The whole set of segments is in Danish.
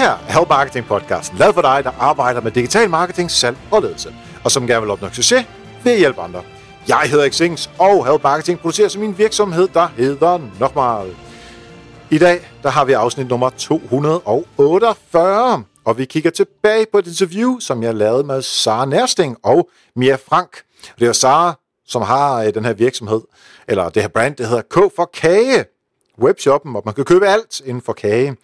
her er Help Marketing podcasten, lavet for dig, der arbejder med digital marketing, salg og ledelse, og som gerne vil opnå succes ved at hjælpe andre. Jeg hedder Xings, og Help Marketing producerer som min virksomhed, der hedder Nokmal. I dag der har vi afsnit nummer 248, og vi kigger tilbage på et interview, som jeg lavede med Sara Nærsting og Mia Frank. Det er Sara, som har øh, den her virksomhed, eller det her brand, det hedder K for Kage, webshoppen, hvor man kan købe alt inden for kage.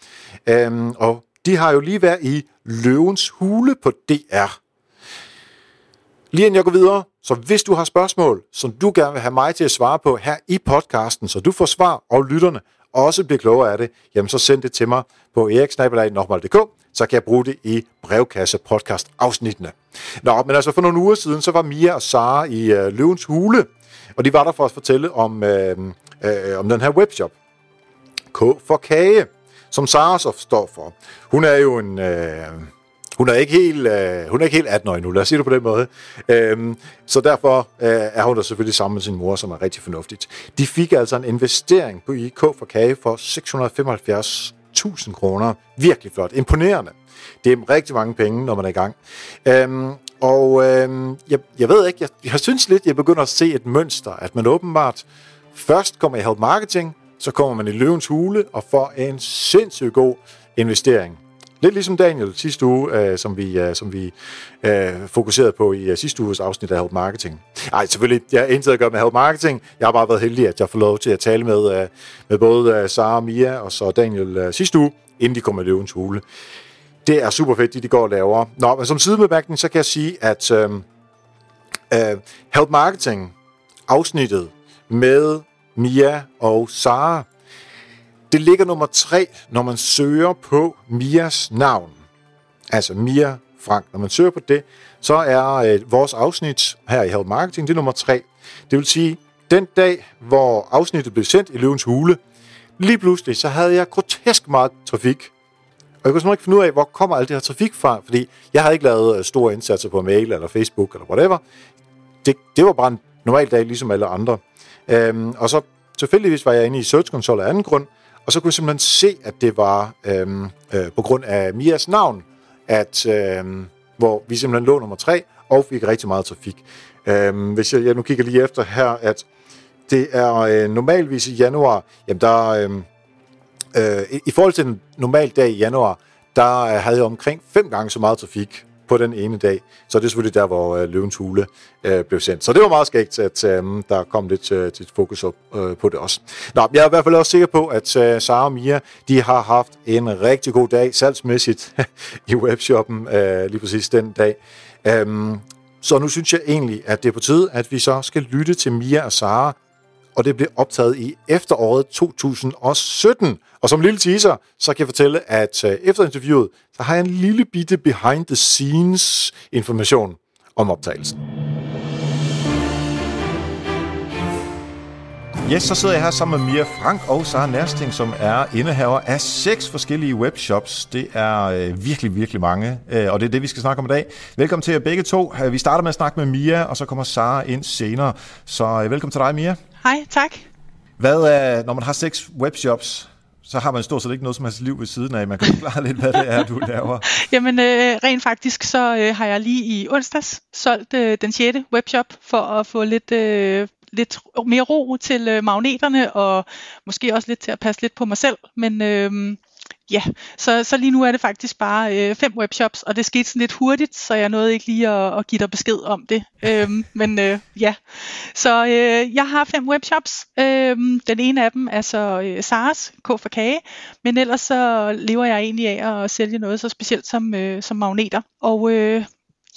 Øhm, og de har jo lige været i Løvens Hule på DR. Lige inden jeg går videre, så hvis du har spørgsmål, som du gerne vil have mig til at svare på her i podcasten, så du får svar, og lytterne også bliver klogere af det, jamen så send det til mig på eriksnabelag.dk, så kan jeg bruge det i brevkasse podcast afsnittene. Nå, men altså for nogle uger siden, så var Mia og Sara i øh, Løvens Hule, og de var der for at fortælle om, øh, øh, øh om den her webshop. K for kage, som Sara så står for. Hun er jo en... Øh, hun er ikke helt, øh, hun er ikke helt 18 år endnu, lad os sige det på den måde. Øhm, så derfor øh, er hun der selvfølgelig sammen med sin mor, som er rigtig fornuftigt. De fik altså en investering på IK for kage for 675.000 kroner. Virkelig flot. Imponerende. Det er rigtig mange penge, når man er i gang. Øhm, og øhm, jeg, jeg ved ikke, jeg, jeg synes lidt, jeg begynder at se et mønster, at man åbenbart først kommer i help marketing, så kommer man i løvens hule og får en sindssygt god investering. Lidt ligesom Daniel sidste uge, øh, som vi, øh, som vi øh, fokuserede på i øh, sidste uges afsnit af Help Marketing. Nej, selvfølgelig, jeg har intet at gøre med Help Marketing. Jeg har bare været heldig, at jeg får lov til at tale med, øh, med både øh, Sara, Mia og så Daniel øh, sidste uge, inden de kommer i løvens hule. Det er super fedt, det de går og laver. Nå, men som sidebemærkning, så kan jeg sige, at øh, øh, Help Marketing afsnittet med Mia og Sara, det ligger nummer tre, når man søger på Mias navn. Altså Mia Frank. Når man søger på det, så er øh, vores afsnit her i Help Marketing, det er nummer tre. Det vil sige, den dag, hvor afsnittet blev sendt i Løvens Hule, lige pludselig, så havde jeg grotesk meget trafik. Og jeg kunne simpelthen ikke finde ud af, hvor kommer alt det her trafik fra, fordi jeg havde ikke lavet øh, store indsatser på mail eller Facebook eller whatever. Det, det var bare en normal dag, ligesom alle andre. Øhm, og så tilfældigvis var jeg inde i Search Console af anden grund, og så kunne jeg simpelthen se, at det var øhm, øh, på grund af Mias navn, at øhm, hvor vi simpelthen lå nummer tre, og fik rigtig meget trafik. Øhm, hvis jeg, jeg nu kigger lige efter her, at det er øh, normalvis i januar, jamen der, øhm, øh, øh, i, forhold til en normal dag i januar, der øh, havde jeg omkring fem gange så meget trafik på den ene dag. Så det er selvfølgelig der, hvor øh, Løvens Hule øh, blev sendt. Så det var meget skægt, at øh, der kom lidt øh, til fokus op, øh, på det også. Nå, jeg er i hvert fald også sikker på, at øh, Sara og Mia, de har haft en rigtig god dag salgsmæssigt i webshoppen øh, lige præcis den dag. Øhm, så nu synes jeg egentlig, at det er på tide, at vi så skal lytte til Mia og Sara, og det blev optaget i efteråret 2017. Og som lille teaser, så kan jeg fortælle, at øh, efter interviewet, så har jeg en lille bitte behind the scenes information om optagelsen. Yes, så sidder jeg her sammen med Mia Frank og Sara Nærsting, som er indehaver af seks forskellige webshops. Det er øh, virkelig, virkelig mange, øh, og det er det, vi skal snakke om i dag. Velkommen til jer begge to. Øh, vi starter med at snakke med Mia, og så kommer Sara ind senere. Så øh, velkommen til dig, Mia. Hej, tak. Hvad er, når man har seks webshops, så har man stort set ikke noget som helst liv ved siden af. Man kan forklare lidt, hvad det er, du laver. Jamen, øh, rent faktisk, så øh, har jeg lige i onsdags solgt øh, den 6. webshop for at få lidt, øh, lidt mere ro til øh, magneterne, og måske også lidt til at passe lidt på mig selv. Men øh, ja, så, så lige nu er det faktisk bare øh, fem webshops, og det skete sådan lidt hurtigt, så jeg nåede ikke lige at, at give dig besked om det. øhm, men øh, ja, så øh, jeg har fem webshops. Øhm, den ene af dem er så øh, Saras, K for kage, men ellers så lever jeg egentlig af at sælge noget så specielt som, øh, som magneter. Og øh,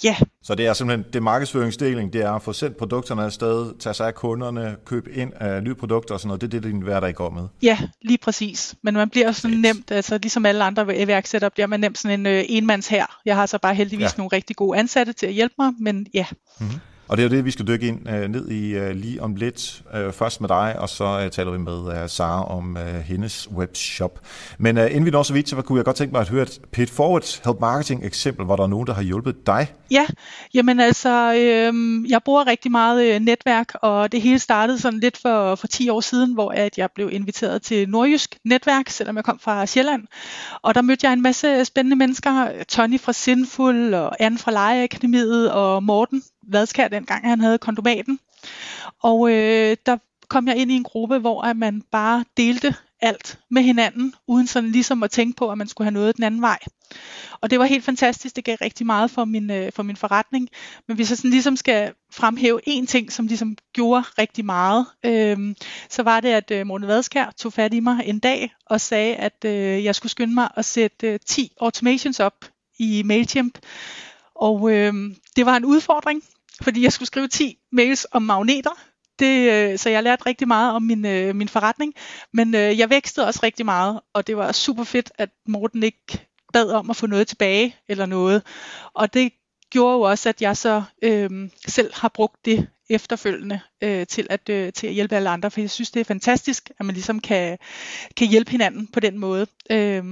Ja. Så det er simpelthen det markedsføringsdeling, det er at få sendt produkterne afsted, tage sig af kunderne, købe ind af nye produkter og sådan noget. Det er det, din hverdag går med. Ja, lige præcis. Men man bliver sådan yes. nemt, altså ligesom alle andre iværksættere, bliver man nemt sådan en øh, enmands her. Jeg har så bare heldigvis ja. nogle rigtig gode ansatte til at hjælpe mig, men ja. Mm-hmm. Og det er jo det, vi skal dykke ind øh, ned i øh, lige om lidt. Øh, først med dig, og så øh, taler vi med øh, Sara om øh, hendes webshop. Men øh, inden vi når så vidt, så kunne jeg godt tænke mig at høre et Pit forward help marketing eksempel, hvor der er nogen, der har hjulpet dig. Ja, jamen altså, øh, jeg bruger rigtig meget øh, netværk, og det hele startede sådan lidt for, for 10 år siden, hvor at jeg blev inviteret til Nordjysk Netværk, selvom jeg kom fra Sjælland. Og der mødte jeg en masse spændende mennesker, Tony fra Sinful, og Anne fra Lejeakademiet, og Morten Vadskær, dengang han havde kondomaten. Og øh, der kom jeg ind i en gruppe, hvor at man bare delte alt med hinanden, uden sådan ligesom at tænke på, at man skulle have noget den anden vej. Og det var helt fantastisk, det gav rigtig meget for min, øh, for min forretning. Men hvis jeg sådan ligesom skal fremhæve en ting, som ligesom gjorde rigtig meget, øh, så var det, at øh, Morten Vadskær tog fat i mig en dag og sagde, at øh, jeg skulle skynde mig at sætte øh, 10 automations op i MailChimp. Og øh, det var en udfordring, fordi jeg skulle skrive 10 mails om magneter, det, øh, så jeg lærte rigtig meget om min, øh, min forretning, men øh, jeg vækstede også rigtig meget, og det var super fedt, at Morten ikke bad om at få noget tilbage eller noget. Og det gjorde jo også, at jeg så øh, selv har brugt det efterfølgende øh, til, at, øh, til at hjælpe alle andre, for jeg synes, det er fantastisk, at man ligesom kan, kan hjælpe hinanden på den måde. Øh,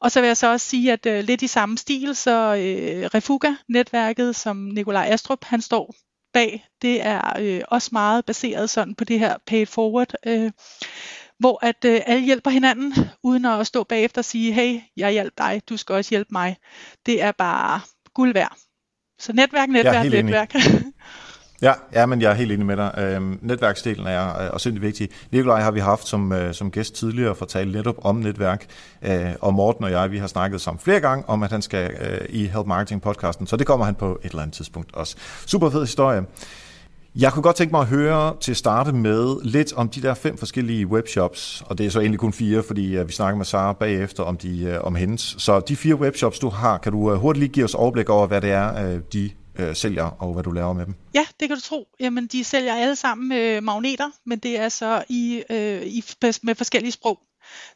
og så vil jeg så også sige, at øh, lidt i samme stil, så øh, Refuga-netværket, som Nikolaj Astrup, han står bag, det er øh, også meget baseret sådan på det her pay forward, øh, hvor at øh, alle hjælper hinanden, uden at stå bagefter og sige, hey, jeg hjælper dig, du skal også hjælpe mig. Det er bare guld værd. Så netværk, netværk, netværk. Ja, ja, men jeg er helt enig med dig. Øhm, netværksdelen er øh, også sindssygt vigtig. Nikolaj har vi haft som, øh, som gæst tidligere for at tale netop om netværk, øh, og Morten og jeg, vi har snakket sammen flere gange om, at han skal øh, i Help Marketing podcasten, så det kommer han på et eller andet tidspunkt også. Super fed historie. Jeg kunne godt tænke mig at høre til at starte med lidt om de der fem forskellige webshops, og det er så egentlig kun fire, fordi øh, vi snakker med Sara bagefter om, de, øh, om hendes. Så de fire webshops, du har, kan du øh, hurtigt lige give os overblik over, hvad det er, de øh, sælger, og hvad du laver med dem? Ja, det kan du tro. Jamen, de sælger alle sammen øh, magneter, men det er så i, øh, i, med forskellige sprog.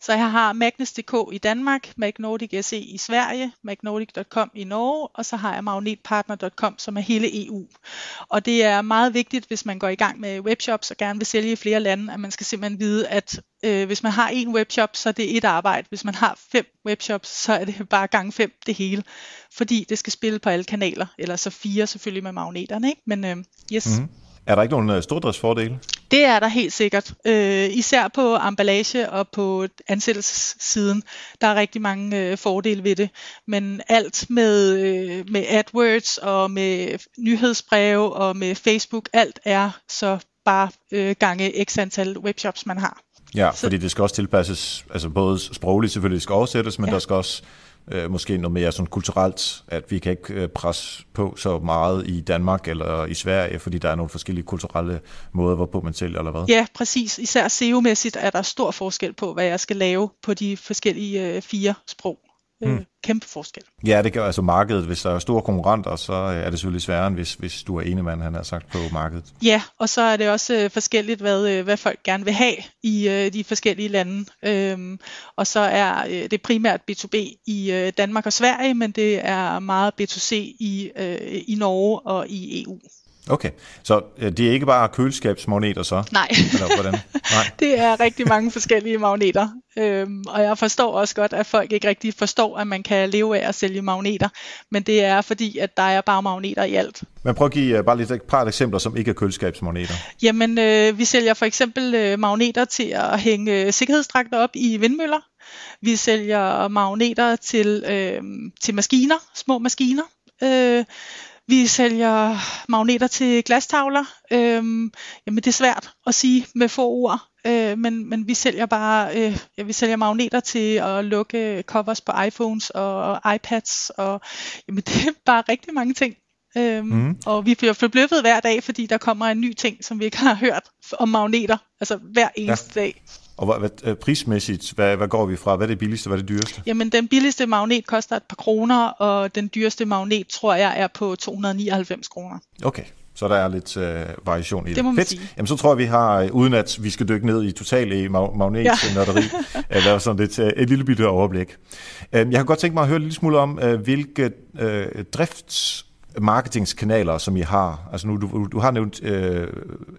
Så jeg har Magnus.dk i Danmark, Magnordic SE i Sverige, magnordic.com i Norge, og så har jeg magnetpartner.com, som er hele EU. Og det er meget vigtigt, hvis man går i gang med webshops og gerne vil sælge i flere lande, at man skal simpelthen vide, at øh, hvis man har en webshop, så er det et arbejde. Hvis man har fem webshops, så er det bare gang fem det hele. Fordi det skal spille på alle kanaler, eller så fire selvfølgelig med magneterne. Ikke? Men øh, yes. Mm-hmm. Er der ikke nogen øh, stordriftsfordele? Det er der helt sikkert. Øh, især på emballage og på ansættelsessiden. Der er rigtig mange øh, fordele ved det. Men alt med, øh, med AdWords og med nyhedsbreve og med Facebook, alt er så bare øh, gange x antal webshops, man har. Ja, så. fordi det skal også tilpasses, altså både sprogligt selvfølgelig, skal oversættes, men ja. der skal også øh, måske noget mere sådan kulturelt, at vi kan ikke øh, presse på så meget i Danmark eller i Sverige, fordi der er nogle forskellige kulturelle måder, hvorpå man sælger, eller hvad? Ja, præcis. Især SEO-mæssigt er der stor forskel på, hvad jeg skal lave på de forskellige øh, fire sprog hmm. kæmpe forskel. Ja, det gør altså markedet. Hvis der er store konkurrenter, så øh, er det selvfølgelig sværere, end hvis, hvis du er ene mand, han har sagt, på markedet. Ja, og så er det også øh, forskelligt, hvad, øh, hvad folk gerne vil have i øh, de forskellige lande. Øhm, og så er øh, det primært B2B i øh, Danmark og Sverige, men det er meget B2C i, øh, i Norge og i EU. Okay, så øh, det er ikke bare køleskabsmagneter så? Nej, Eller hvordan? Nej. det er rigtig mange forskellige magneter. Øhm, og jeg forstår også godt, at folk ikke rigtig forstår, at man kan leve af at sælge magneter. Men det er fordi, at der er bare magneter i alt. Men prøv at give uh, bare lidt et par eksempler, som ikke er køleskabsmagneter. Jamen, øh, vi sælger for eksempel øh, magneter til at hænge øh, sikkerhedsdragter op i vindmøller. Vi sælger magneter til, øh, til maskiner, små maskiner. Øh, vi sælger magneter til glastavler. Øhm, jamen det er svært at sige med få ord, øh, men, men vi sælger bare øh, ja, vi sælger magneter til at lukke covers på iPhones og iPads og jamen det er bare rigtig mange ting. Øhm, mm. Og vi bliver forbløffet hver dag, fordi der kommer en ny ting, som vi ikke har hørt om magneter, altså hver eneste ja. dag. Og hvad, hvad, øh, prismæssigt, hvad, hvad går vi fra? Hvad er det billigste, hvad er det dyreste? Jamen, den billigste magnet koster et par kroner, og den dyreste magnet, tror jeg, er på 299 kroner. Okay, så der er lidt øh, variation i det. Det må man Fedt. sige. Jamen, så tror jeg, vi har, øh, uden at vi skal dykke ned i totalt i mag- magnetnørderi, ja. lavet sådan lidt, øh, et lille bitte overblik. Øh, jeg kan godt tænke mig at høre lidt smule om, øh, hvilke øh, drifts marketingskanaler, som I har? Altså nu, du, du har nævnt øh,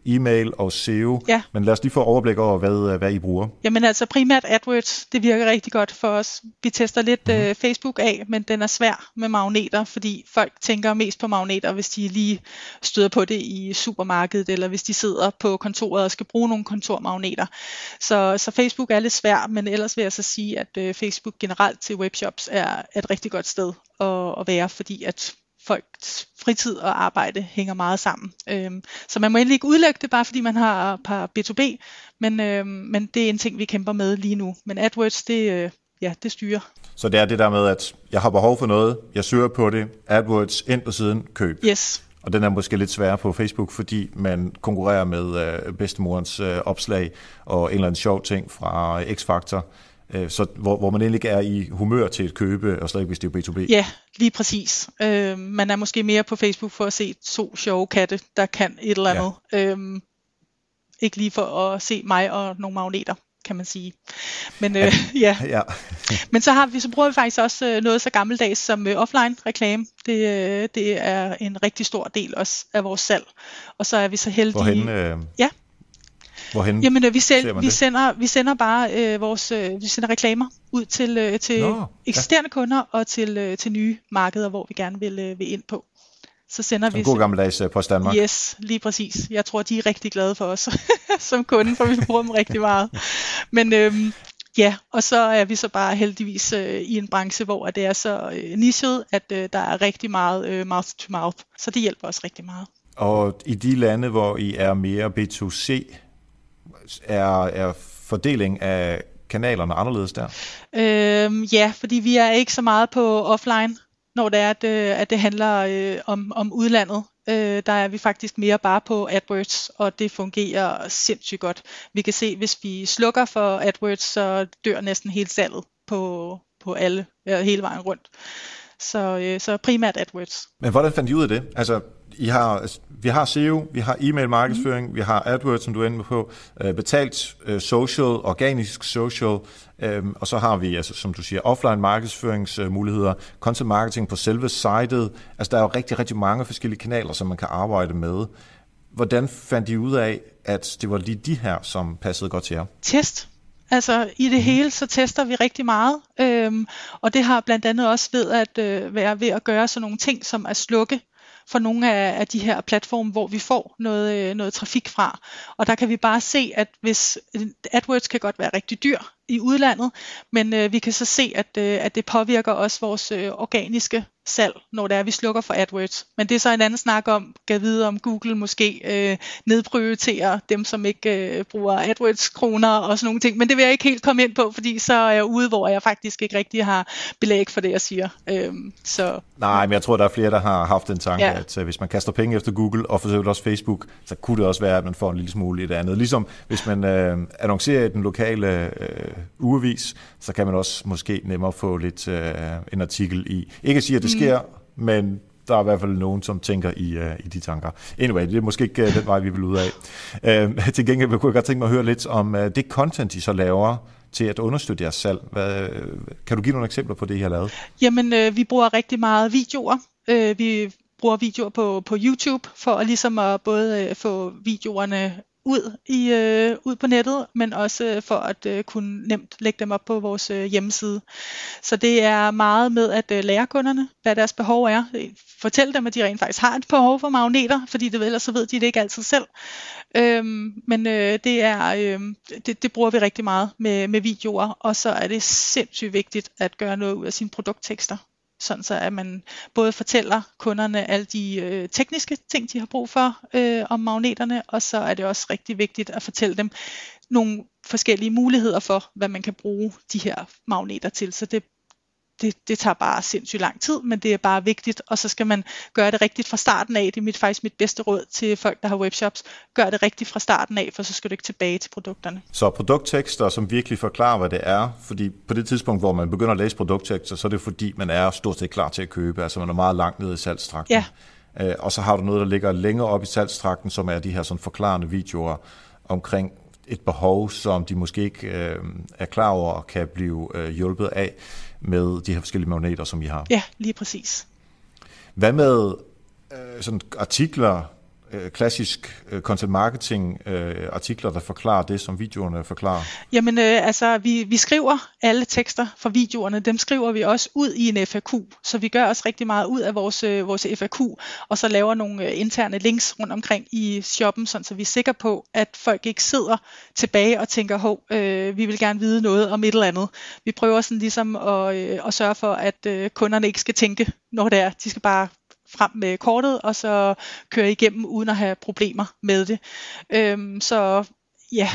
e-mail og SEO, Ja. men lad os lige få overblik over, hvad, hvad I bruger. Jamen altså primært AdWords, det virker rigtig godt for os. Vi tester lidt mm. øh, Facebook af, men den er svær med magneter, fordi folk tænker mest på magneter, hvis de lige støder på det i supermarkedet, eller hvis de sidder på kontoret og skal bruge nogle kontormagneter. Så, så Facebook er lidt svær, men ellers vil jeg så sige, at øh, Facebook generelt til webshops er et rigtig godt sted at, at være, fordi at folks fritid og arbejde hænger meget sammen. Øhm, så man må endelig ikke udlægge det, bare fordi man har par B2B, men, øhm, men det er en ting, vi kæmper med lige nu. Men AdWords, det, øh, ja, det styrer. Så det er det der med, at jeg har behov for noget, jeg søger på det, AdWords ind på siden, køb. Yes, Og den er måske lidt sværere på Facebook, fordi man konkurrerer med øh, bedstemorens øh, opslag og en eller anden sjov ting fra X-Factor, øh, så, hvor, hvor man egentlig ikke er i humør til at købe, og slet ikke hvis det er B2B. ja, lige præcis. Øhm, man er måske mere på Facebook for at se to sjove katte, der kan et eller andet. Ja. Øhm, ikke lige for at se mig og nogle magneter kan man sige. Men øh, ja, Ja. Men så har vi så bruger vi faktisk også øh, noget så gammeldags som øh, offline reklame. Det, øh, det er en rigtig stor del også af vores salg. Og så er vi så heldige. Hvorhen, øh, Ja. Hvorhen Jamen øh, vi, man vi det? sender vi sender bare øh, vores øh, vi sender reklamer ud til øh, til Nå, ja. eksisterende kunder og til øh, til nye markeder, hvor vi gerne vil øh, vil ind på. Så sender vi en god gammeldags øh, Post Danmark. Yes, lige præcis. Jeg tror, de er rigtig glade for os som kunde, for vi bruger dem rigtig meget. Men øhm, ja, og så er vi så bare heldigvis øh, i en branche, hvor det er så øh, nichet, at øh, der er rigtig meget øh, mouth to mouth. Så det hjælper os rigtig meget. Og i de lande, hvor I er mere B2C, er, er fordeling af kanalerne anderledes der? Øhm, ja, fordi vi er ikke så meget på offline, når det er, at, øh, at det handler øh, om, om udlandet. Øh, der er vi faktisk mere bare på AdWords, og det fungerer sindssygt godt. Vi kan se, hvis vi slukker for AdWords, så dør næsten hele salget på, på alle, ja, hele vejen rundt. Så, øh, så primært AdWords. Men hvordan fandt I ud af det? Altså, I har, altså, vi har SEO, vi har e-mail markedsføring, mm. vi har AdWords, som du er inde på, øh, betalt øh, social, organisk social, øh, og så har vi, altså, som du siger, offline markedsføringsmuligheder, content marketing på selve sitet. Altså, der er jo rigtig, rigtig mange forskellige kanaler, som man kan arbejde med. Hvordan fandt I ud af, at det var lige de her, som passede godt til jer? test. Altså i det hele, så tester vi rigtig meget, øhm, og det har blandt andet også ved at øh, være ved at gøre sådan nogle ting, som at slukke for nogle af, af de her platforme, hvor vi får noget, øh, noget trafik fra. Og der kan vi bare se, at hvis øh, AdWords kan godt være rigtig dyr i udlandet, men øh, vi kan så se, at, øh, at det påvirker også vores øh, organiske salg, når det er, at vi slukker for AdWords. Men det er så en anden snak om, kan vide om Google måske øh, nedprioriterer dem, som ikke øh, bruger AdWords-kroner og sådan nogle ting. Men det vil jeg ikke helt komme ind på, fordi så er jeg ude, hvor jeg faktisk ikke rigtig har belæg for det, jeg siger. Øhm, så Nej, men jeg tror, der er flere, der har haft den tanke, ja. At uh, hvis man kaster penge efter Google, og for så vidt også Facebook, så kunne det også være, at man får en lille smule i det andet. Ligesom hvis man øh, annoncerer i den lokale øh, ugevis, så kan man også måske nemmere få lidt øh, en artikel i. Ikke at sige, at det sker, men der er i hvert fald nogen, som tænker i, uh, i de tanker. Anyway, det er måske ikke uh, den vej, vi vil ud af. Uh, til gengæld kunne jeg godt tænke mig at høre lidt om uh, det content, I så laver til at understøtte jeres salg. Hvad, kan du give nogle eksempler på det, I har lavet? Jamen, øh, vi bruger rigtig meget videoer. Øh, vi bruger videoer på, på YouTube for at ligesom at både øh, få videoerne ud i øh, ud på nettet, men også øh, for at øh, kunne nemt lægge dem op på vores øh, hjemmeside. Så det er meget med at øh, lære kunderne, hvad deres behov er. Øh, fortæl dem, at de rent faktisk har et behov for magneter, fordi det, ellers så ved de det ikke altid selv. Øhm, men øh, det er øh, det, det bruger vi rigtig meget med, med videoer, og så er det sindssygt vigtigt at gøre noget ud af sine produkttekster sådan så at man både fortæller kunderne alle de øh, tekniske ting, de har brug for øh, om magneterne, og så er det også rigtig vigtigt at fortælle dem nogle forskellige muligheder for, hvad man kan bruge de her magneter til. Så det, det, det tager bare sindssygt lang tid, men det er bare vigtigt, og så skal man gøre det rigtigt fra starten af. Det er mit, faktisk mit bedste råd til folk, der har webshops. Gør det rigtigt fra starten af, for så skal du ikke tilbage til produkterne. Så produkttekster, som virkelig forklarer, hvad det er, fordi på det tidspunkt, hvor man begynder at læse produkttekster, så er det fordi, man er stort set klar til at købe, altså man er meget langt nede i salgstrakten. Ja. Øh, og så har du noget, der ligger længere op i salgstrakten, som er de her sådan forklarende videoer omkring et behov, som de måske ikke øh, er klar over og kan blive øh, hjulpet af med de her forskellige magneter, som I har. Ja, lige præcis. Hvad med sådan artikler, øh, klassisk øh, content marketing øh, artikler, der forklarer det, som videoerne forklarer? Jamen øh, altså, vi, vi skriver alle tekster fra videoerne, dem skriver vi også ud i en FAQ, så vi gør også rigtig meget ud af vores, øh, vores FAQ, og så laver nogle øh, interne links rundt omkring i shoppen, sådan, så vi er sikre på, at folk ikke sidder tilbage og tænker, hov, øh, vi vil gerne vide noget om et eller andet. Vi prøver sådan ligesom at, øh, at sørge for, at øh, kunderne ikke skal tænke, når det er. De skal bare frem med kortet, og så køre igennem uden at have problemer med det. Øhm, så ja,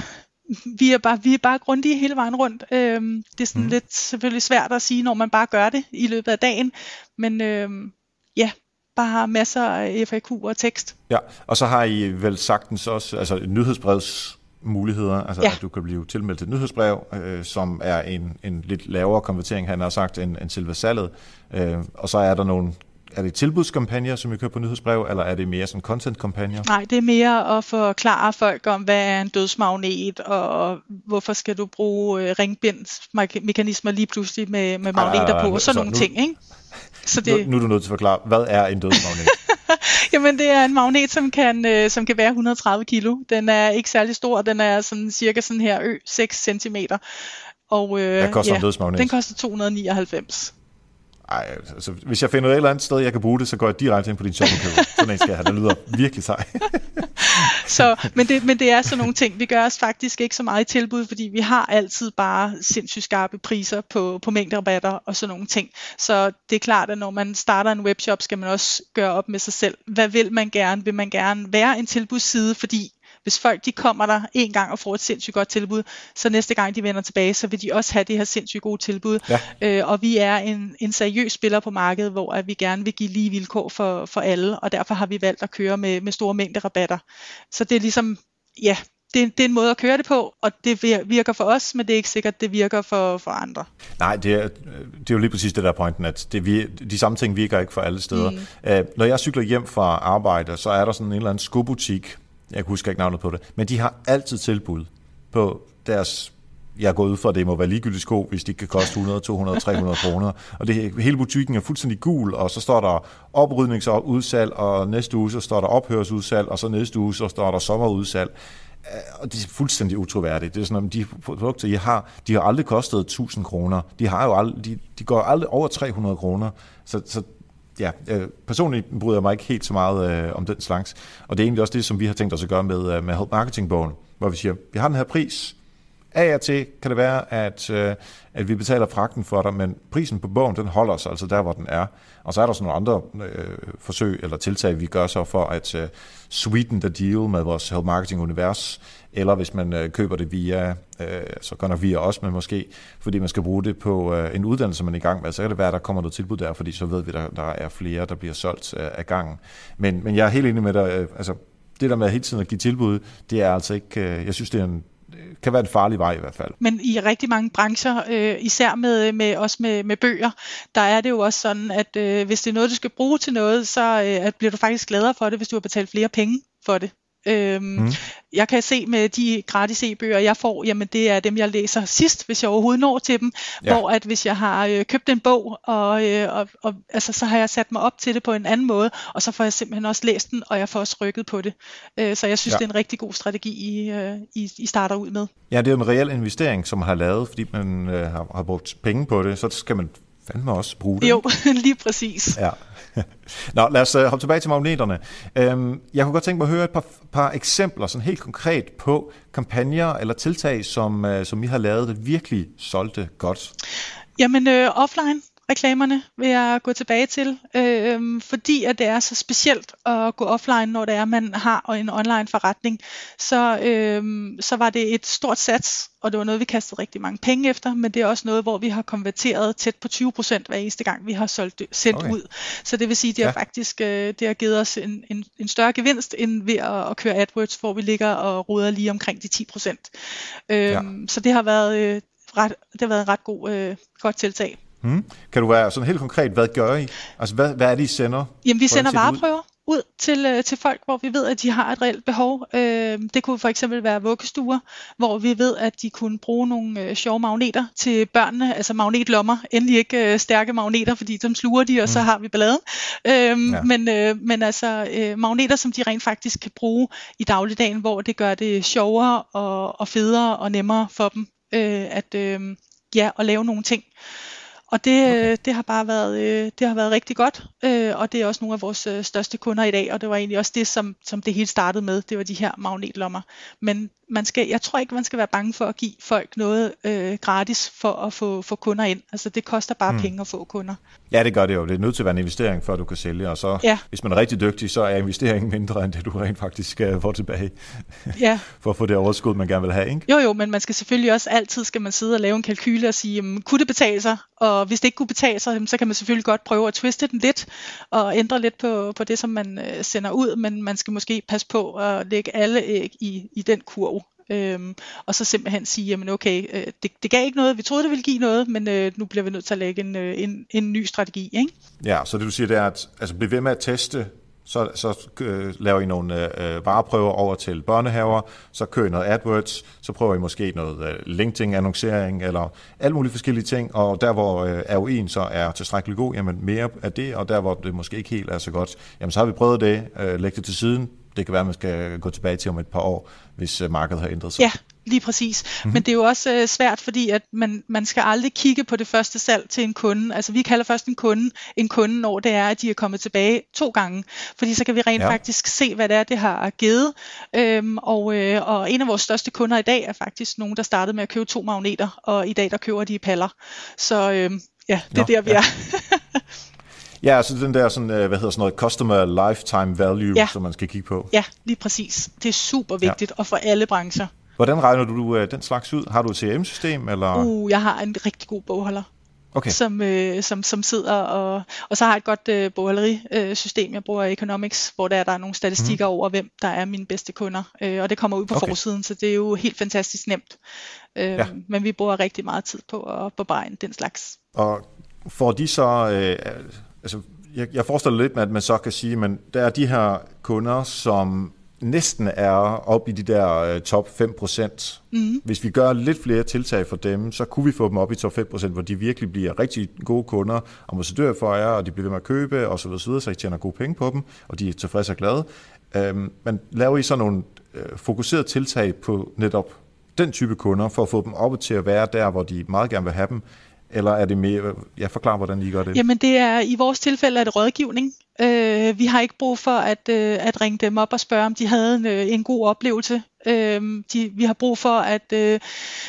vi er bare, vi er bare grundige hele vejen rundt. Øhm, det er sådan mm. lidt selvfølgelig svært at sige, når man bare gør det i løbet af dagen, men øhm, ja, bare masser af FAQ og tekst. Ja, og så har I vel sagtens også altså nyhedsbrevs muligheder, altså ja. at du kan blive tilmeldt et nyhedsbrev, øh, som er en, en lidt lavere konvertering, han har sagt, end, end selve salget. Øh, og så er der nogle er det tilbudskampagner, som I kører på nyhedsbrev, eller er det mere sådan content-kampagner? Nej, det er mere at forklare folk om, hvad er en dødsmagnet, og hvorfor skal du bruge øh, ringbindsmekanismer lige pludselig med, med magneter ah, på, og sådan så nogle nu, ting. Ikke? Så det... nu, nu er du nødt til at forklare, hvad er en dødsmagnet? Jamen, det er en magnet, som kan, øh, som kan være 130 kilo. Den er ikke særlig stor, den er sådan cirka sådan her ø, 6 cm. Og øh, Hvad koster ja, en dødsmagnet? Den koster 299. Ej, altså, hvis jeg finder et eller andet sted, jeg kan bruge det, så går jeg direkte ind på din shop. Sådan en skal jeg have. Det lyder virkelig sej. så, men, det, men det er sådan nogle ting. Vi gør os faktisk ikke så meget i tilbud, fordi vi har altid bare sindssygt skarpe priser på, på mængderabatter og sådan nogle ting. Så det er klart, at når man starter en webshop, skal man også gøre op med sig selv. Hvad vil man gerne? Vil man gerne være en tilbudsside, fordi hvis folk de kommer der en gang og får et sindssygt godt tilbud, så næste gang de vender tilbage, så vil de også have det her sindssygt gode tilbud. Ja. Øh, og vi er en, en seriøs spiller på markedet, hvor at vi gerne vil give lige vilkår for, for alle, og derfor har vi valgt at køre med, med store mængder rabatter. Så det er ligesom, ja, det, det er en måde at køre det på, og det virker for os, men det er ikke sikkert, det virker for, for andre. Nej, det er, det er jo lige præcis det der pointen, at det, de samme ting virker ikke for alle steder. Mm. Uh, når jeg cykler hjem fra arbejde, så er der sådan en eller anden skobutik, jeg kan huske ikke navnet på det, men de har altid tilbud på deres jeg går ud fra, at det må være ligegyldigt sko, hvis de kan koste 100, 200, 300 kroner. Og det, hele butikken er fuldstændig gul, og så står der oprydnings- og udsalg, og næste uge så står der ophørsudsalg, og så næste uge så står der sommerudsalg. Øh, og det er fuldstændig utroværdigt. Det er sådan, at de produkter, I har, de har aldrig kostet 1000 kroner. De, har jo aldrig, de, de går aldrig over 300 kroner. Så, så ja, øh, personligt bryder jeg mig ikke helt så meget øh, om den slags. Og det er egentlig også det, som vi har tænkt os at gøre med, øh, med Help Marketing-bogen, hvor vi siger, vi har den her pris. Af og til kan det være, at, øh, at vi betaler fragten for dig, men prisen på bogen, den holder sig altså der, hvor den er. Og så er der sådan nogle andre øh, forsøg eller tiltag, vi gør så for at øh, sweeten the deal med vores health Marketing-univers, eller hvis man øh, køber det via, øh, så gør nok via os, men måske fordi man skal bruge det på øh, en uddannelse, man er i gang med, så kan det være, at der kommer noget tilbud der, fordi så ved vi, at der, der er flere, der bliver solgt øh, af gangen. Men, men jeg er helt enig med dig, øh, altså det der med hele tiden at give tilbud, det er altså ikke, øh, jeg synes, det er en, kan være en farlig vej i hvert fald. Men i rigtig mange brancher, øh, især med, med også med, med bøger, der er det jo også sådan, at øh, hvis det er noget, du skal bruge til noget, så øh, bliver du faktisk gladere for det, hvis du har betalt flere penge for det. Øhm, mm. Jeg kan se med de gratis e-bøger, jeg får, jamen det er dem, jeg læser sidst, hvis jeg overhovedet når til dem. Ja. Hvor at hvis jeg har øh, købt en bog, og, øh, og, og altså, så har jeg sat mig op til det på en anden måde, og så får jeg simpelthen også læst den, og jeg får også rykket på det. Øh, så jeg synes, ja. det er en rigtig god strategi, I, øh, I, I starter ud med. Ja, det er en reel investering, som man har lavet, fordi man øh, har, har brugt penge på det, så skal man fandme også bruge det. Jo, lige præcis. Ja. Nå, lad os øh, hoppe tilbage til magneterne. Øhm, jeg kunne godt tænke mig at høre et par, par eksempler, sådan helt konkret på kampagner eller tiltag, som, øh, som I har lavet, der virkelig solgte godt. Jamen, øh, offline reklamerne vil jeg gå tilbage til, øh, fordi at det er så specielt at gå offline, når det er, man har en online forretning. Så, øh, så var det et stort sats, og det var noget, vi kastede rigtig mange penge efter, men det er også noget, hvor vi har konverteret tæt på 20 procent hver eneste gang, vi har solgt, sendt okay. ud. Så det vil sige, at det ja. har faktisk øh, det har givet os en, en, en større gevinst, end ved at, at køre AdWords, hvor vi ligger og ruder lige omkring de 10 procent. Øh, ja. Så det har været, øh, ret, det har været en ret god, øh, godt tiltag. Mm. Kan du være sådan helt konkret, hvad gør I? Altså, hvad, hvad er det, I sender? Jamen, vi sender vareprøver. ud til, øh, til folk, hvor vi ved, at de har et reelt behov. Øh, det kunne for eksempel være vuggestuer, hvor vi ved, at de kunne bruge nogle øh, sjove magneter til børnene, altså magnetlommer. Endelig ikke øh, stærke magneter, fordi dem sluger de, og mm. så har vi balladen. Øh, ja. men, øh, men altså øh, magneter, som de rent faktisk kan bruge i dagligdagen, hvor det gør det sjovere og, og federe og nemmere for dem øh, at, øh, ja, at lave nogle ting. Og det, okay. Øh, det har bare været, øh, det har været rigtig godt, øh, og det er også nogle af vores øh, største kunder i dag, og det var egentlig også det, som, som det hele startede med, det var de her magnetlommer. Men man skal, jeg tror ikke, man skal være bange for at give folk noget øh, gratis for at få, få kunder ind. Altså det koster bare mm. penge at få kunder. Ja, det gør det jo. Det er nødt til at være en investering, før du kan sælge, og så ja. hvis man er rigtig dygtig, så er investeringen mindre, end det du rent faktisk skal få tilbage. Ja. for at få det overskud, man gerne vil have, ikke? Jo, jo, men man skal selvfølgelig også altid skal man sidde og lave en kalkyle og sige, jamen, kunne det betale sig? Og hvis det ikke kunne betale sig, så kan man selvfølgelig godt prøve at twiste den lidt og ændre lidt på, på det, som man øh, sender ud, men man skal måske passe på at lægge alle æg i, i den kurv. Øhm, og så simpelthen sige, jamen okay, øh, det, det gav ikke noget, vi troede det ville give noget, men øh, nu bliver vi nødt til at lægge en, øh, en, en ny strategi. Ikke? Ja, så det du siger, det er, at altså, blive ved med at teste. Så, så øh, laver I nogle øh, vareprøver over til børnehaver, så kører I noget AdWords, så prøver I måske noget øh, LinkedIn-annoncering, eller alle mulige forskellige ting, og der hvor øh, ROI'en så er tilstrækkeligt god, jamen mere af det, og der hvor det måske ikke helt er så godt, jamen så har vi prøvet det, øh, lægge det til siden, det kan være, at man skal gå tilbage til om et par år, hvis øh, markedet har ændret sig. Ja, lige præcis. Mm-hmm. Men det er jo også øh, svært, fordi at man, man skal aldrig kigge på det første salg til en kunde. Altså vi kalder først en kunde en kunde, når det er, at de er kommet tilbage to gange. Fordi så kan vi rent ja. faktisk se, hvad det er, det har givet. Øhm, og, øh, og en af vores største kunder i dag er faktisk nogen, der startede med at købe to magneter, og i dag der køber de paller. Så øh, ja, det er Nå, der, vi ja. er. Ja, altså den der sådan, øh, hvad hedder sådan noget, customer lifetime value, ja. som man skal kigge på. Ja, lige præcis. Det er super vigtigt, ja. og for alle brancher. Hvordan regner du uh, den slags ud? Har du et CRM-system? Eller? Uh, jeg har en rigtig god bogholder. Okay. Som, øh, som, som sidder og, og så har jeg et godt øh, bogholderisystem, jeg bruger Economics, hvor der er, der er nogle statistikker mm. over, hvem der er mine bedste kunder, øh, og det kommer ud på okay. forsiden, så det er jo helt fantastisk nemt. Øh, ja. Men vi bruger rigtig meget tid på at beregne den slags. Og får de så, øh, altså, jeg, jeg forestiller lidt med, at man så kan sige, men der er de her kunder, som næsten er op i de der uh, top 5%. Mm. Hvis vi gør lidt flere tiltag for dem, så kunne vi få dem op i top 5%, hvor de virkelig bliver rigtig gode kunder, ambassadører for jer, og de bliver ved med at købe, og så videre, så, videre, så I tjener gode penge på dem, og de er tilfredse og glade. Um, men laver I så nogle uh, fokuserede tiltag på netop den type kunder, for at få dem op til at være der, hvor de meget gerne vil have dem, eller er det mere, jeg forklarer, hvordan I gør det? Jamen det er, i vores tilfælde er det rådgivning. Øh, vi har ikke brug for at, øh, at ringe dem op og spørge, om de havde en, øh, en god oplevelse. Øh, de, vi har brug for at, øh,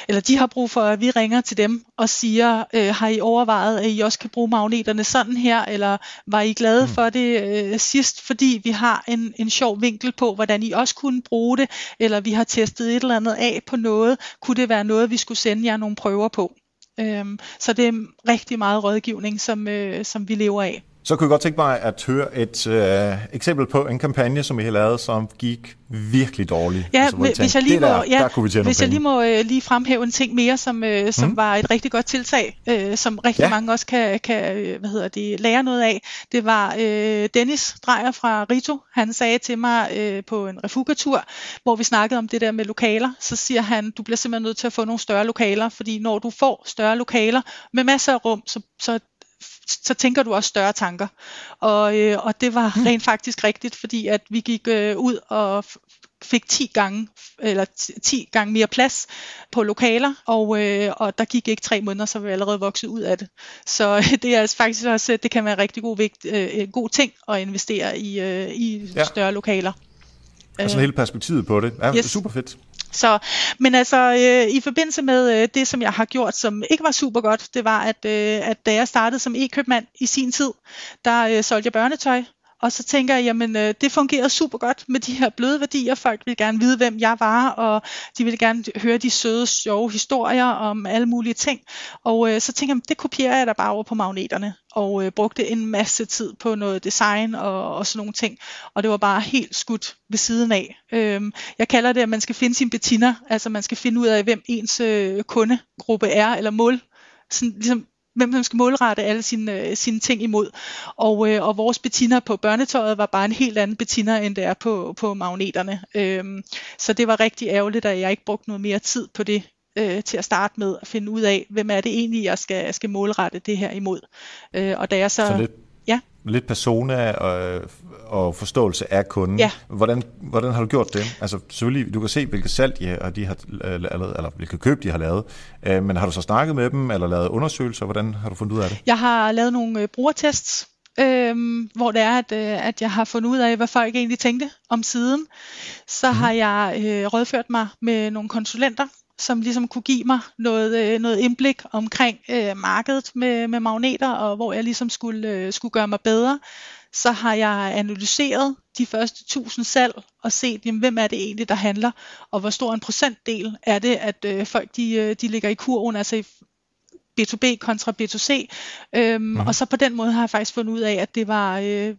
eller de har brug for, at vi ringer til dem og siger, øh, har I overvejet, at I også kan bruge magneterne sådan her, eller var I glade mm. for det øh, sidst, fordi vi har en, en sjov vinkel på, hvordan I også kunne bruge det, eller vi har testet et eller andet af på noget, kunne det være noget, vi skulle sende jer nogle prøver på. Øhm, så det er rigtig meget rådgivning, som, øh, som vi lever af. Så kunne jeg godt tænke mig at høre et øh, eksempel på en kampagne, som I har lavet, som gik virkelig dårligt. Ja, altså, hvis, tænkte, jeg lige må, der, ja, der kunne vi hvis jeg lige må øh, lige fremhæve en ting mere, som, øh, som mm. var et rigtig godt tiltag, øh, som rigtig ja. mange også kan, kan øh, hvad hedder det, lære noget af. Det var øh, Dennis Drejer fra Rito. Han sagde til mig øh, på en refugatur, hvor vi snakkede om det der med lokaler, så siger han, du bliver simpelthen nødt til at få nogle større lokaler, fordi når du får større lokaler med masser af rum, så, så så tænker du også større tanker. Og, øh, og det var hmm. rent faktisk rigtigt, fordi at vi gik øh, ud og fik 10 gange eller 10 gange mere plads på lokaler, og, øh, og der gik ikke tre måneder, så var vi allerede vokset ud af det. Så det er altså faktisk også, det kan være en rigtig god, vigt, øh, god ting at investere i, øh, i ja. større lokaler. Altså hele perspektivet på det. Ja, yes. super fedt. Så, men altså, øh, i forbindelse med øh, det, som jeg har gjort, som ikke var super godt, det var, at, øh, at da jeg startede som e-købmand i sin tid, der øh, solgte jeg børnetøj, og så tænker jeg, jamen øh, det fungerer super godt med de her bløde værdier. Folk vil gerne vide, hvem jeg var, og de vil gerne høre de søde, sjove historier om alle mulige ting. Og øh, så tænker jeg, det kopierer jeg da bare over på magneterne. Og øh, brugte en masse tid på noget design og, og sådan nogle ting. Og det var bare helt skudt ved siden af. Øhm, jeg kalder det, at man skal finde sin betiner. Altså man skal finde ud af, hvem ens øh, kundegruppe er, eller mål. Sådan, ligesom hvem man skal målrette alle sine, øh, sine ting imod. Og, øh, og vores betiner på børnetøjet var bare en helt anden betiner, end det er på, på magneterne. Øhm, så det var rigtig ærgerligt, at jeg ikke brugte noget mere tid på det øh, til at starte med at finde ud af, hvem er det egentlig, jeg skal, skal målrette det her imod. Øh, og da jeg så... så lidt lidt persona og, og forståelse af kunden. Ja. Hvordan, hvordan har du gjort det? Altså selvfølgelig, du kan se, hvilket salg de har, de har lavet, eller hvilket køb de har lavet, øh, men har du så snakket med dem, eller lavet undersøgelser? Hvordan har du fundet ud af det? Jeg har lavet nogle øh, brugertests, øhm, hvor det er, at, øh, at jeg har fundet ud af, hvad folk egentlig tænkte om siden. Så mm. har jeg øh, rådført mig med nogle konsulenter, som ligesom kunne give mig noget, øh, noget indblik omkring øh, markedet med, med magneter, og hvor jeg ligesom skulle, øh, skulle gøre mig bedre. Så har jeg analyseret de første 1000 salg og set, jamen, hvem er det egentlig, der handler, og hvor stor en procentdel er det, at øh, folk de, øh, de ligger i kurven, altså i B2B kontra B2C. Øhm. Og så på den måde har jeg faktisk fundet ud af, at det var øh,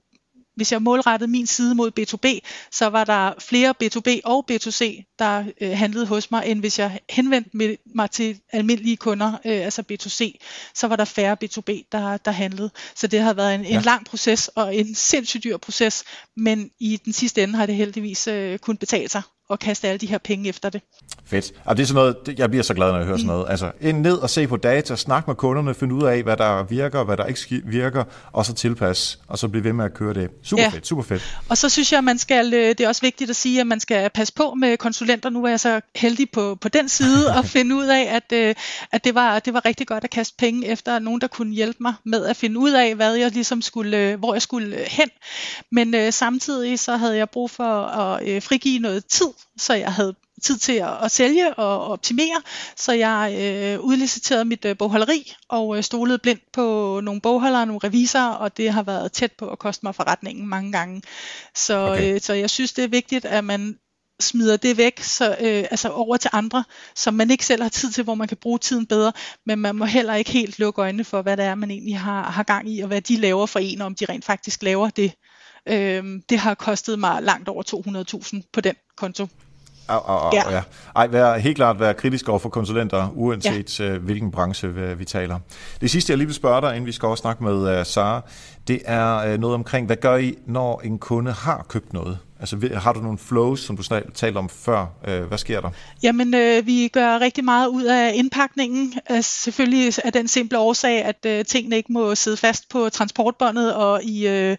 hvis jeg målrettede min side mod B2B, så var der flere B2B og B2C, der øh, handlede hos mig, end hvis jeg henvendte mig til almindelige kunder, øh, altså B2C, så var der færre B2B, der, der handlede. Så det har været en, ja. en lang proces og en sindssygt dyr proces, men i den sidste ende har det heldigvis øh, kun betalt sig at kaste alle de her penge efter det. Fedt. Og det er sådan noget, jeg bliver så glad, når jeg hører mm. sådan noget. Altså, ind ned og se på data, snak med kunderne, finde ud af, hvad der virker, hvad der ikke virker, og så tilpasse, og så blive ved med at køre det. Super ja. fedt, super fedt. Og så synes jeg, man skal, øh, det er også vigtigt at sige, at man skal passe på med konsulenter. Nu er jeg så heldig på, på den side og finde ud af, at, øh, at det, var, det var rigtig godt at kaste penge efter nogen, der kunne hjælpe mig med at finde ud af, hvad jeg ligesom skulle, øh, hvor jeg skulle hen. Men øh, samtidig så havde jeg brug for at øh, frigive noget tid så jeg havde tid til at, at sælge og optimere, så jeg øh, udliciterede mit øh, bogholderi og øh, stolede blindt på nogle bogholdere, nogle revisorer, og det har været tæt på at koste mig forretningen mange gange. Så, okay. øh, så jeg synes, det er vigtigt, at man smider det væk, så, øh, altså over til andre, som man ikke selv har tid til, hvor man kan bruge tiden bedre, men man må heller ikke helt lukke øjnene for, hvad det er, man egentlig har, har gang i, og hvad de laver for en, og om de rent faktisk laver det. Øh, det har kostet mig langt over 200.000 på den konto. Au, au, au, ja. ja. Ej, vær, helt klart være kritisk over for konsulenter, uanset ja. uh, hvilken branche vi, vi taler. Det sidste, jeg lige vil spørge dig, inden vi skal også snakke med uh, Sara, det er uh, noget omkring, hvad gør I, når en kunde har købt noget? Altså har du nogle flows, som du talte om før? Uh, hvad sker der? Jamen, øh, vi gør rigtig meget ud af indpakningen. Altså, selvfølgelig er den simple årsag, at øh, tingene ikke må sidde fast på transportbåndet og i, øh,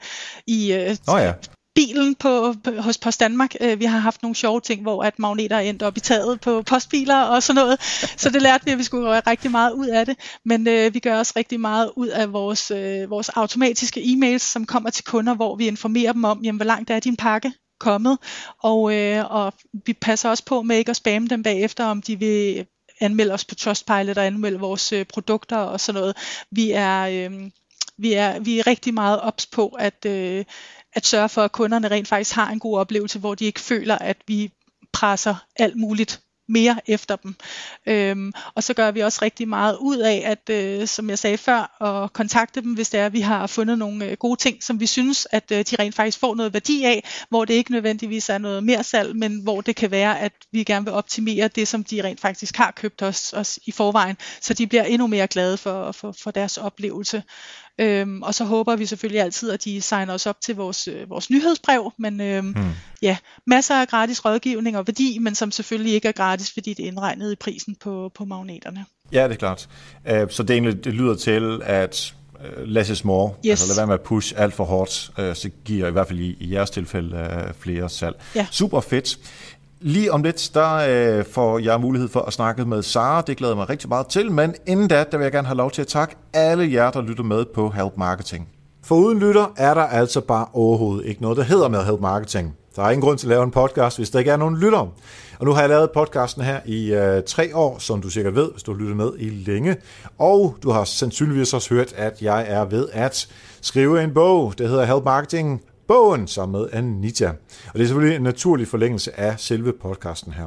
i øh, oh, ja bilen på, hos Post Danmark. Øh, vi har haft nogle sjove ting, hvor at magneter er endt op i taget på postbiler og sådan noget. Så det lærte vi, at vi skulle gøre rigtig meget ud af det. Men øh, vi gør også rigtig meget ud af vores, øh, vores automatiske e-mails, som kommer til kunder, hvor vi informerer dem om, jamen, hvor langt er din pakke kommet. Og, øh, og vi passer også på med ikke at spamme dem bagefter, om de vil anmelde os på Trustpilot og anmelde vores øh, produkter og sådan noget. Vi er, øh, vi er, vi er rigtig meget ops på, at, øh, at sørge for, at kunderne rent faktisk har en god oplevelse, hvor de ikke føler, at vi presser alt muligt mere efter dem. Øhm, og så gør vi også rigtig meget ud af, at øh, som jeg sagde før, at kontakte dem, hvis det er, at vi har fundet nogle øh, gode ting, som vi synes, at øh, de rent faktisk får noget værdi af, hvor det ikke nødvendigvis er noget mere salg, men hvor det kan være, at vi gerne vil optimere det, som de rent faktisk har købt os, os i forvejen, så de bliver endnu mere glade for, for, for deres oplevelse. Øhm, og så håber vi selvfølgelig altid, at de signer os op til vores, øh, vores nyhedsbrev. Men øhm, hmm. ja, masser af gratis rådgivning og værdi, men som selvfølgelig ikke er gratis, fordi det er indregnet i prisen på, på magneterne. Ja, det er klart. Uh, så det, egentlig, det lyder til, at uh, less is more. Yes. Altså lad være med at push alt for hårdt, uh, så giver i hvert fald i, i jeres tilfælde uh, flere salg. Ja. Super fedt. Lige om lidt, der øh, får jeg mulighed for at snakke med Sara. Det glæder mig rigtig meget til, men inden da, der vil jeg gerne have lov til at takke alle jer, der lytter med på Help Marketing. For uden lytter er der altså bare overhovedet ikke noget, der hedder med Help Marketing. Der er ingen grund til at lave en podcast, hvis der ikke er nogen lytter. Og nu har jeg lavet podcasten her i øh, tre år, som du sikkert ved, hvis du har lyttet med i længe. Og du har sandsynligvis også hørt, at jeg er ved at skrive en bog, der hedder Help Marketing bogen sammen med Anita. Og det er selvfølgelig en naturlig forlængelse af selve podcasten her.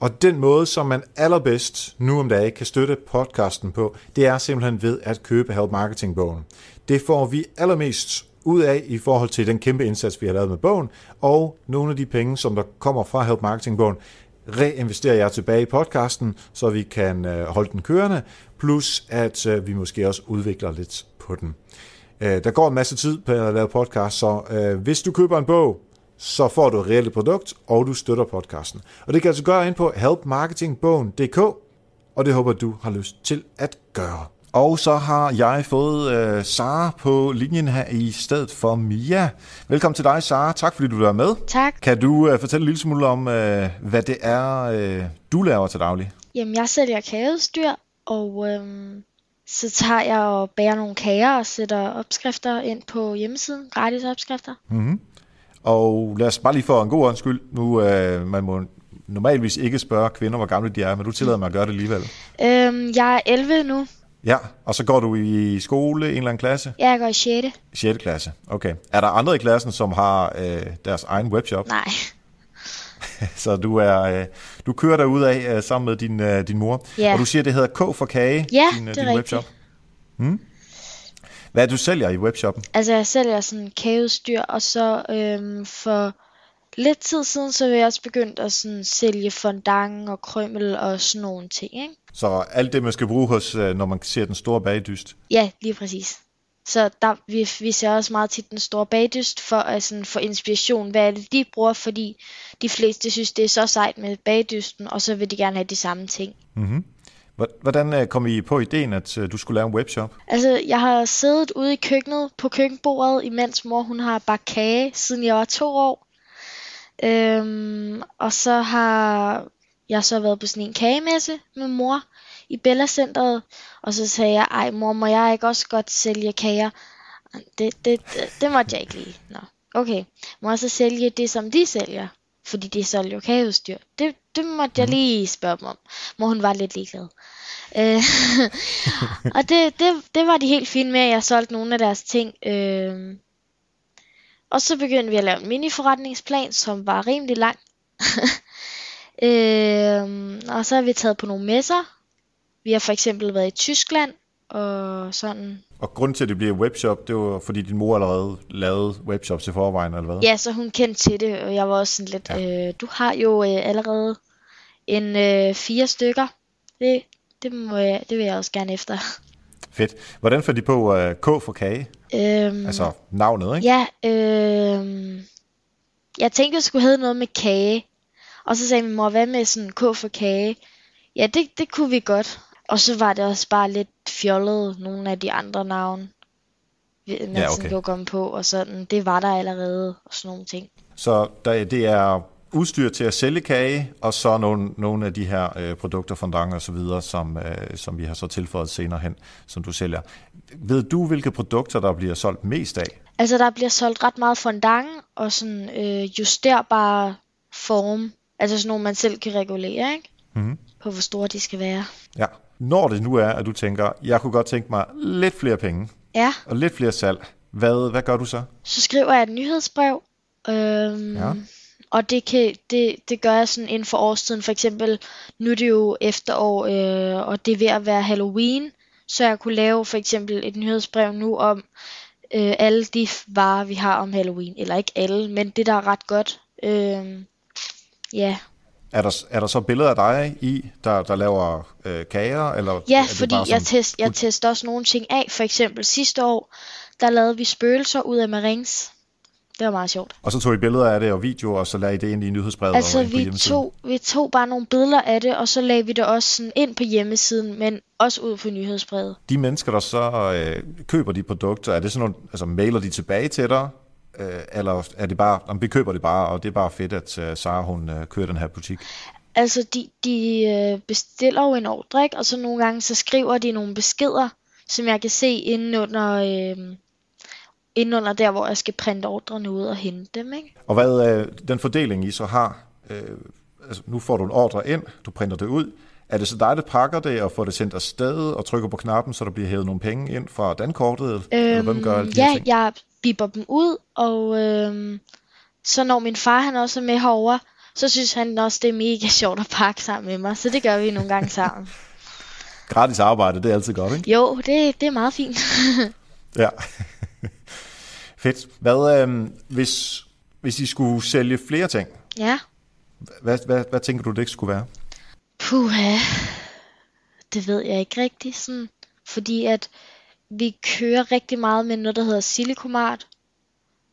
Og den måde, som man allerbedst nu om dagen kan støtte podcasten på, det er simpelthen ved at købe Help Marketing-bogen. Det får vi allermest ud af i forhold til den kæmpe indsats, vi har lavet med bogen, og nogle af de penge, som der kommer fra Help Marketing-bogen, reinvesterer jeg tilbage i podcasten, så vi kan øh, holde den kørende, plus at øh, vi måske også udvikler lidt på den. Øh, der går en masse tid på at lave podcast, så øh, hvis du køber en bog, så får du et reelt produkt, og du støtter podcasten. Og det kan du altså gøre ind på helpmarketingbogen.dk, og det håber du har lyst til at gøre. Og så har jeg fået øh, Sara på linjen her i stedet for Mia. Velkommen til dig, Sara. Tak fordi du er med. Tak. Kan du øh, fortælle en lille smule om, øh, hvad det er, øh, du laver til daglig? Jamen, jeg sælger kageudstyr, og øhm, så tager jeg og bærer nogle kager og sætter opskrifter ind på hjemmesiden. Gratis opskrifter. Mm-hmm. Og lad os bare lige for en god undskyld. Nu, øh, man må normalvis ikke spørge kvinder, hvor gamle de er, men du tillader mig at gøre det alligevel. Øhm, jeg er 11 nu. Ja, og så går du i skole, en eller anden klasse? Ja, jeg går i 6. 6. klasse, okay. Er der andre i klassen, som har øh, deres egen webshop? Nej. så du er øh, du kører derud af øh, sammen med din, øh, din mor. Ja. Og du siger, det hedder K for kage, Ja, din, det din rigtigt. webshop. Hmm? Hvad er det, du sælger i webshoppen? Altså, jeg sælger sådan kageudstyr, og så øhm, for lidt tid siden, så vil jeg også begyndt at sådan sælge fondant og krømmel og sådan nogle ting, ikke? Så alt det, man skal bruge hos, når man ser den store bagdyst. Ja, lige præcis. Så der, vi, vi ser også meget tit den store bagdyst for at sådan, få inspiration. Hvad er det, de bruger? Fordi de fleste synes, det er så sejt med bagdysten, og så vil de gerne have de samme ting. Mm-hmm. Hvordan øh, kom I på ideen, at øh, du skulle lave en webshop? Altså, jeg har siddet ude i køkkenet på køkkenbordet, imens mor hun har bagt kage, siden jeg var to år. Øhm, og så har jeg så været på sådan en kagemesse med mor i Bella Centeret, og så sagde jeg, ej mor, må jeg ikke også godt sælge kager? Det, det, det, det måtte jeg ikke lige. Nå, okay. Må jeg så sælge det, som de sælger? Fordi de sælger jo kageudstyr. Det, det måtte jeg lige spørge dem om. Mor hun var lidt ligeglad. Øh, og det, det, det var de helt fine med, at jeg solgte nogle af deres ting. Øh, og så begyndte vi at lave en mini-forretningsplan, som var rimelig lang. øh, og så har vi taget på nogle messer. Vi har for eksempel været i Tyskland, og sådan. Og grunden til, at det bliver webshop, det var, fordi din mor allerede lavede webshops i forvejen, eller hvad? Ja, så hun kendte til det, og jeg var også sådan lidt, ja. øh, du har jo øh, allerede en øh, fire stykker. Det, det, må jeg, det vil jeg også gerne efter. Fedt. Hvordan får de på uh, K for kage? Øhm, Altså navnet, ikke? Ja, øh, jeg tænkte, jeg skulle hedde noget med kage. Og så sagde min mor, hvad med sådan K for kage? Ja, det, det kunne vi godt. Og så var det også bare lidt fjollet, nogle af de andre navne, man Ja, okay. sådan kunne komme på, og sådan, det var der allerede, og sådan nogle ting. Så der, det er udstyr til at sælge kage, og så nogle, nogle af de her øh, produkter, fondant og så videre, som, øh, som vi har så tilføjet senere hen, som du sælger. Ved du, hvilke produkter, der bliver solgt mest af? Altså, der bliver solgt ret meget fondant, og sådan øh, justerbare form, altså sådan nogle, man selv kan regulere, ikke? Mhm. På hvor store de skal være. Ja. Når det nu er, at du tænker, jeg kunne godt tænke mig lidt flere penge, Ja, og lidt flere salg, hvad, hvad gør du så? så skriver jeg et nyhedsbrev, øhm, Ja. og det, kan, det, det gør jeg sådan inden for årstiden. For eksempel, nu er det jo efterår, øh, og det er ved at være Halloween, så jeg kunne lave for eksempel et nyhedsbrev nu om øh, alle de varer, vi har om Halloween. Eller ikke alle, men det der er ret godt. Øh, ja, Er der, er der så billeder af dig i, der, der laver øh, kager? Eller Ja, fordi bare jeg, sådan- test, jeg tester også nogle ting af. For eksempel sidste år, der lavede vi spøgelser ud af marings. Det var meget sjovt. Og så tog I billeder af det og videoer, og så lagde I det ind i nyhedsbrevet Altså, og vi tog, vi tog bare nogle billeder af det, og så lagde vi det også sådan ind på hjemmesiden, men også ud på nyhedsbrevet. De mennesker, der så øh, køber de produkter, er det sådan nogle, altså mailer de tilbage til dig? Øh, eller er det bare, om vi køber det bare, og det er bare fedt, at øh, Sara hun øh, kører den her butik? Altså, de, de øh, bestiller jo en ordre, ikke? og så nogle gange, så skriver de nogle beskeder, som jeg kan se inde under, øh, inde under der, hvor jeg skal printe ordrene ud og hente dem, ikke? Og hvad øh, den fordeling I så har, øh, altså nu får du en ordre ind, du printer det ud, er det så dig, der pakker det og får det sendt afsted og trykker på knappen, så der bliver hævet nogle penge ind fra dankortet? eller hvem gør alle de her ja, jeg bipper dem ud, og øhm, så når min far han også er med herover, så synes han også, det er mega sjovt at pakke sammen med mig. Så det gør vi nogle gange sammen. Gratis arbejde, det er altid godt, ikke? Jo, det, det er meget fint. Ja. Fedt. Hvad, øh, hvis, hvis I skulle sælge flere ting, ja. Hvad, hvad, hvad tænker du, det ikke skulle være? Puha, det ved jeg ikke rigtigt sådan, fordi at vi kører rigtig meget med noget, der hedder Silicomart,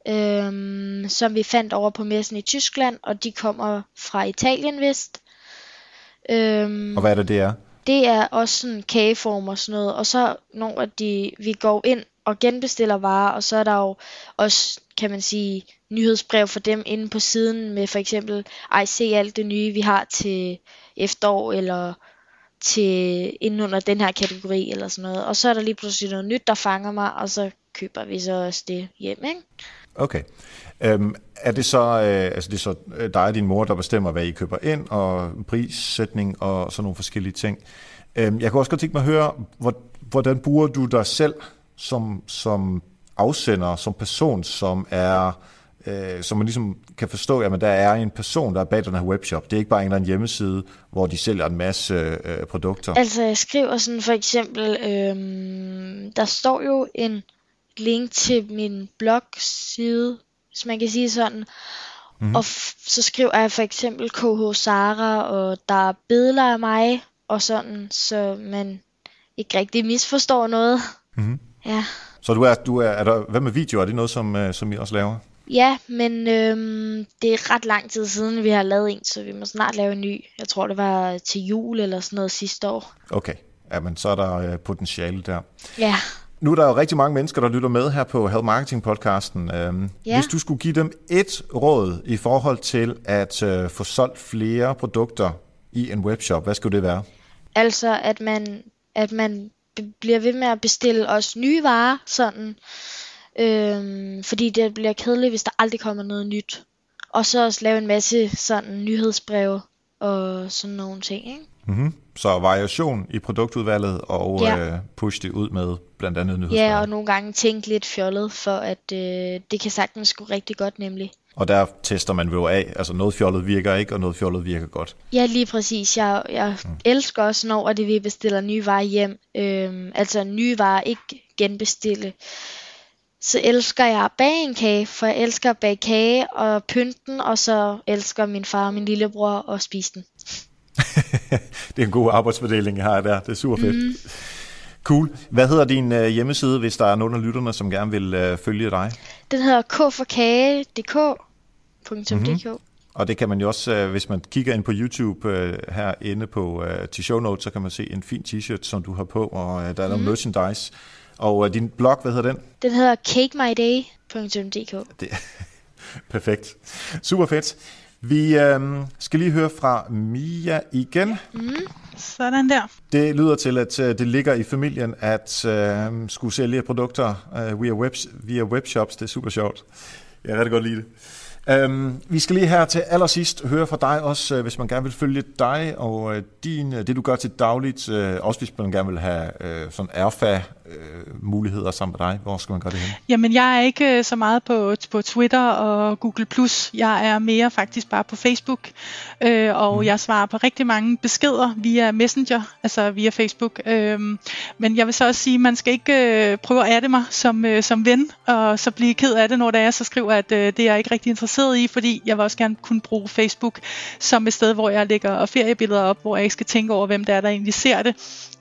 øhm, som vi fandt over på messen i Tyskland, og de kommer fra Italien vist. Øhm, Og hvad er det, det er? det er også sådan kageform og sådan noget. Og så når de, vi går ind og genbestiller varer, og så er der jo også, kan man sige, nyhedsbrev for dem inde på siden med for eksempel, ej se alt det nye, vi har til efterår, eller til inden under den her kategori, eller sådan noget. Og så er der lige pludselig noget nyt, der fanger mig, og så køber vi så også det hjem, ikke? Okay. Øhm, er det så, øh, altså det er så øh, dig og din mor, der bestemmer, hvad I køber ind, og prissætning og sådan nogle forskellige ting. Øhm, jeg kunne også godt tænke mig at høre, hvor, hvordan bruger du dig selv som, som afsender, som person, som er øh, som man ligesom kan forstå, at der er en person, der er bag den her webshop. Det er ikke bare en eller anden hjemmeside, hvor de sælger en masse øh, produkter. Altså jeg skriver sådan for eksempel, øhm, der står jo en link til min blogside, hvis man kan sige sådan. Mm. Og f- så skriver jeg for eksempel KH Sara, og der er billeder af mig, og sådan, så man ikke rigtig misforstår noget. Mm. Ja. Så du er, du er, er der, hvad med video? Er det noget, som, øh, som I også laver? Ja, men øhm, det er ret lang tid siden, vi har lavet en, så vi må snart lave en ny. Jeg tror, det var til jul eller sådan noget sidste år. Okay, jamen så er der øh, potentiale der. Ja, Nu er der jo rigtig mange mennesker, der lytter med her på Health Marketing podcasten. Øhm, Ja. Hvis du skulle give dem et råd i forhold til at øh, få solgt flere produkter i en webshop, hvad skulle det være? altså at man, at man bliver ved med at bestille også nye varer, sådan. Øhm, fordi det bliver kedeligt, hvis der aldrig kommer noget nyt. Og så også lave en masse sådan nyhedsbreve og sådan nogle ting, ikke? Mm-hmm. Så variation i produktudvalget og Ja. øh, push det ud med blandt andet nyhedsbrev. Ja, og nogle gange tænke lidt fjollet, for at øh, det kan sagtens gå rigtig godt nemlig. og der tester man jo af, altså noget fjollet virker ikke, og noget fjollet virker godt. Ja, lige præcis. Jeg, jeg mm. elsker også, når at vi bestiller nye varer hjem. Øhm, altså nye varer, ikke genbestille. Så elsker jeg at bage en kage, for jeg elsker at bage kage og pynte den, og så elsker min far og min lillebror at spise den. det er en god arbejdsfordeling, jeg har der. Det er super fedt. Mm. Cool. Hvad hedder din øh, hjemmeside, hvis der er nogen af lytterne, som gerne vil øh, følge dig? Den hedder kforkage.dk. Mm-hmm. Og det kan man jo også, øh, hvis man kigger ind på YouTube øh, herinde på øh, til show notes, så kan man se en fin t-shirt, som du har på, og øh, der er noget merchandise. Og øh, din blog, hvad hedder den? Den hedder cakemyday.dk. Det, perfekt. Super fedt. Vi øh, skal lige høre fra Mia igen. Sådan der. Det lyder til, at øh, det ligger i familien at øh, skulle sælge produkter øh, via, webs, via webshops. Det er super sjovt. Jeg kan rigtig godt lide det. Øhm, vi skal lige her til allersidst høre fra dig også, øh, hvis man gerne vil følge dig og øh, din, øh, det du gør til dagligt, også hvis man gerne vil have sådan erfa-muligheder sammen med dig. Hvor skal man gøre det hen? Jamen, jeg er ikke så meget på, på Twitter og Google+. Jeg er mere faktisk bare på Facebook, øh, og mm. jeg svarer på rigtig mange beskeder via Messenger, altså via Facebook. Øh, men jeg vil så også sige, at man skal ikke øh, prøve at adde mig som, øh, som ven, og så blive ked af det, når det er, så skriver at øh, det er ikke rigtig interesseret i, fordi jeg vil også gerne kunne bruge Facebook som et sted, hvor jeg lægger feriebilleder op, hvor jeg ikke skal tænke over, hvem der er, der egentlig ser det.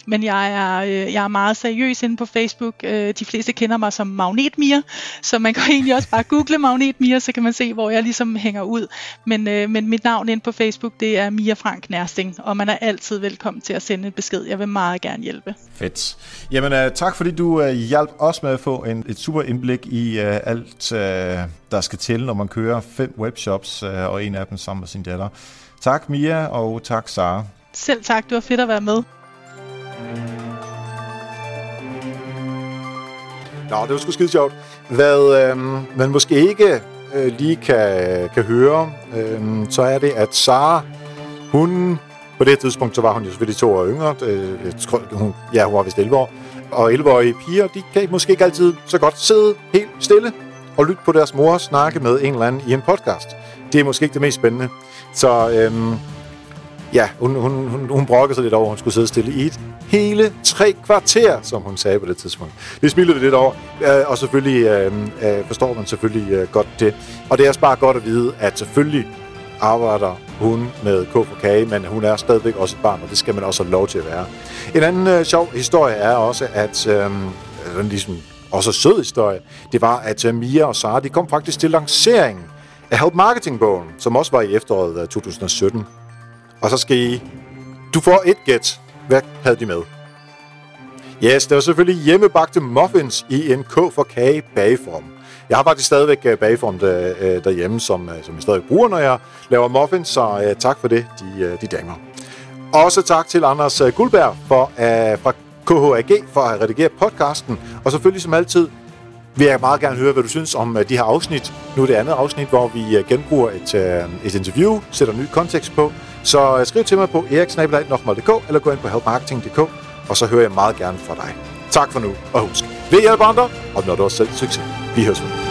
Men jeg er, øh, jeg er meget seriøs inde på Facebook. Øh, de fleste kender mig som Magnetmia, så man kan egentlig også bare google Magnetmia, så kan man se, hvor jeg ligesom hænger ud. Men, øh, men mit navn inde på Facebook, det er Mia Frank Nærsting, og man er altid velkommen til at sende en besked. Jeg vil meget gerne hjælpe. Fedt. Jamen uh, tak fordi du uh, hjalp os med at få en, et super indblik i uh, alt, uh, der skal til, når man kører fem webshops, uh, og en af dem sammen med sin datter. Tak Mia, og tak Sara. Selv tak, det var fedt at være med. Nå, det var sgu skide sjovt. Hvad øh, man måske ikke øh, lige kan, kan høre, øh, så er det, at Sara, hun, på det tidspunkt, så var hun jo selvfølgelig to år yngre. Øh, jeg tror, hun, ja, hun var vist 11 år. Og 11-årige piger, de kan måske ikke altid så godt sidde helt stille og lytte på deres mor snakke med en eller anden i en podcast. Det er måske ikke det mest spændende. Så øhm, ja, hun, hun, hun, hun brokkede sig lidt over, at hun skulle sidde stille i et hele tre kvarter, som hun sagde på det tidspunkt. Det smilede vi lidt over, øh, og selvfølgelig øh, øh, forstår man selvfølgelig øh, godt det. Og det er også bare godt at vide, at selvfølgelig arbejder hun med K for kage, men hun er stadigvæk også et barn, og det skal man også have lov til at være. En anden øh, sjov historie er også, at øh, ligesom også sød historie, det var, at øh, Mia og Sara, de kom faktisk til lanceringen af Help Marketing-bogen, som også var i efteråret øh, 2017. Og så skal I... Du får et gæt. Hvad havde de med? Yes, det var selvfølgelig hjemmebagte muffins i en K for kage bageform. Jeg har faktisk stadigvæk øh, bageform der, øh, derhjemme, som, øh, som jeg stadig bruger, når jeg laver muffins, så uh, tak for det, de, de damer. Også tak til Anders Guldberg for, uh, fra KHAG for at redigere podcasten, og selvfølgelig som altid vil jeg meget gerne høre, hvad du synes om de her afsnit. Nu er det andet afsnit, hvor vi genbruger et, et interview, sætter ny kontekst på. Så øh, skriv til mig på eriksnabelag.dk eller gå ind på helpmarketing.dk, og så hører jeg meget gerne fra dig. Tak for nu, og husk, vi hjælper andre, og når du også selv succes. Vi høres med.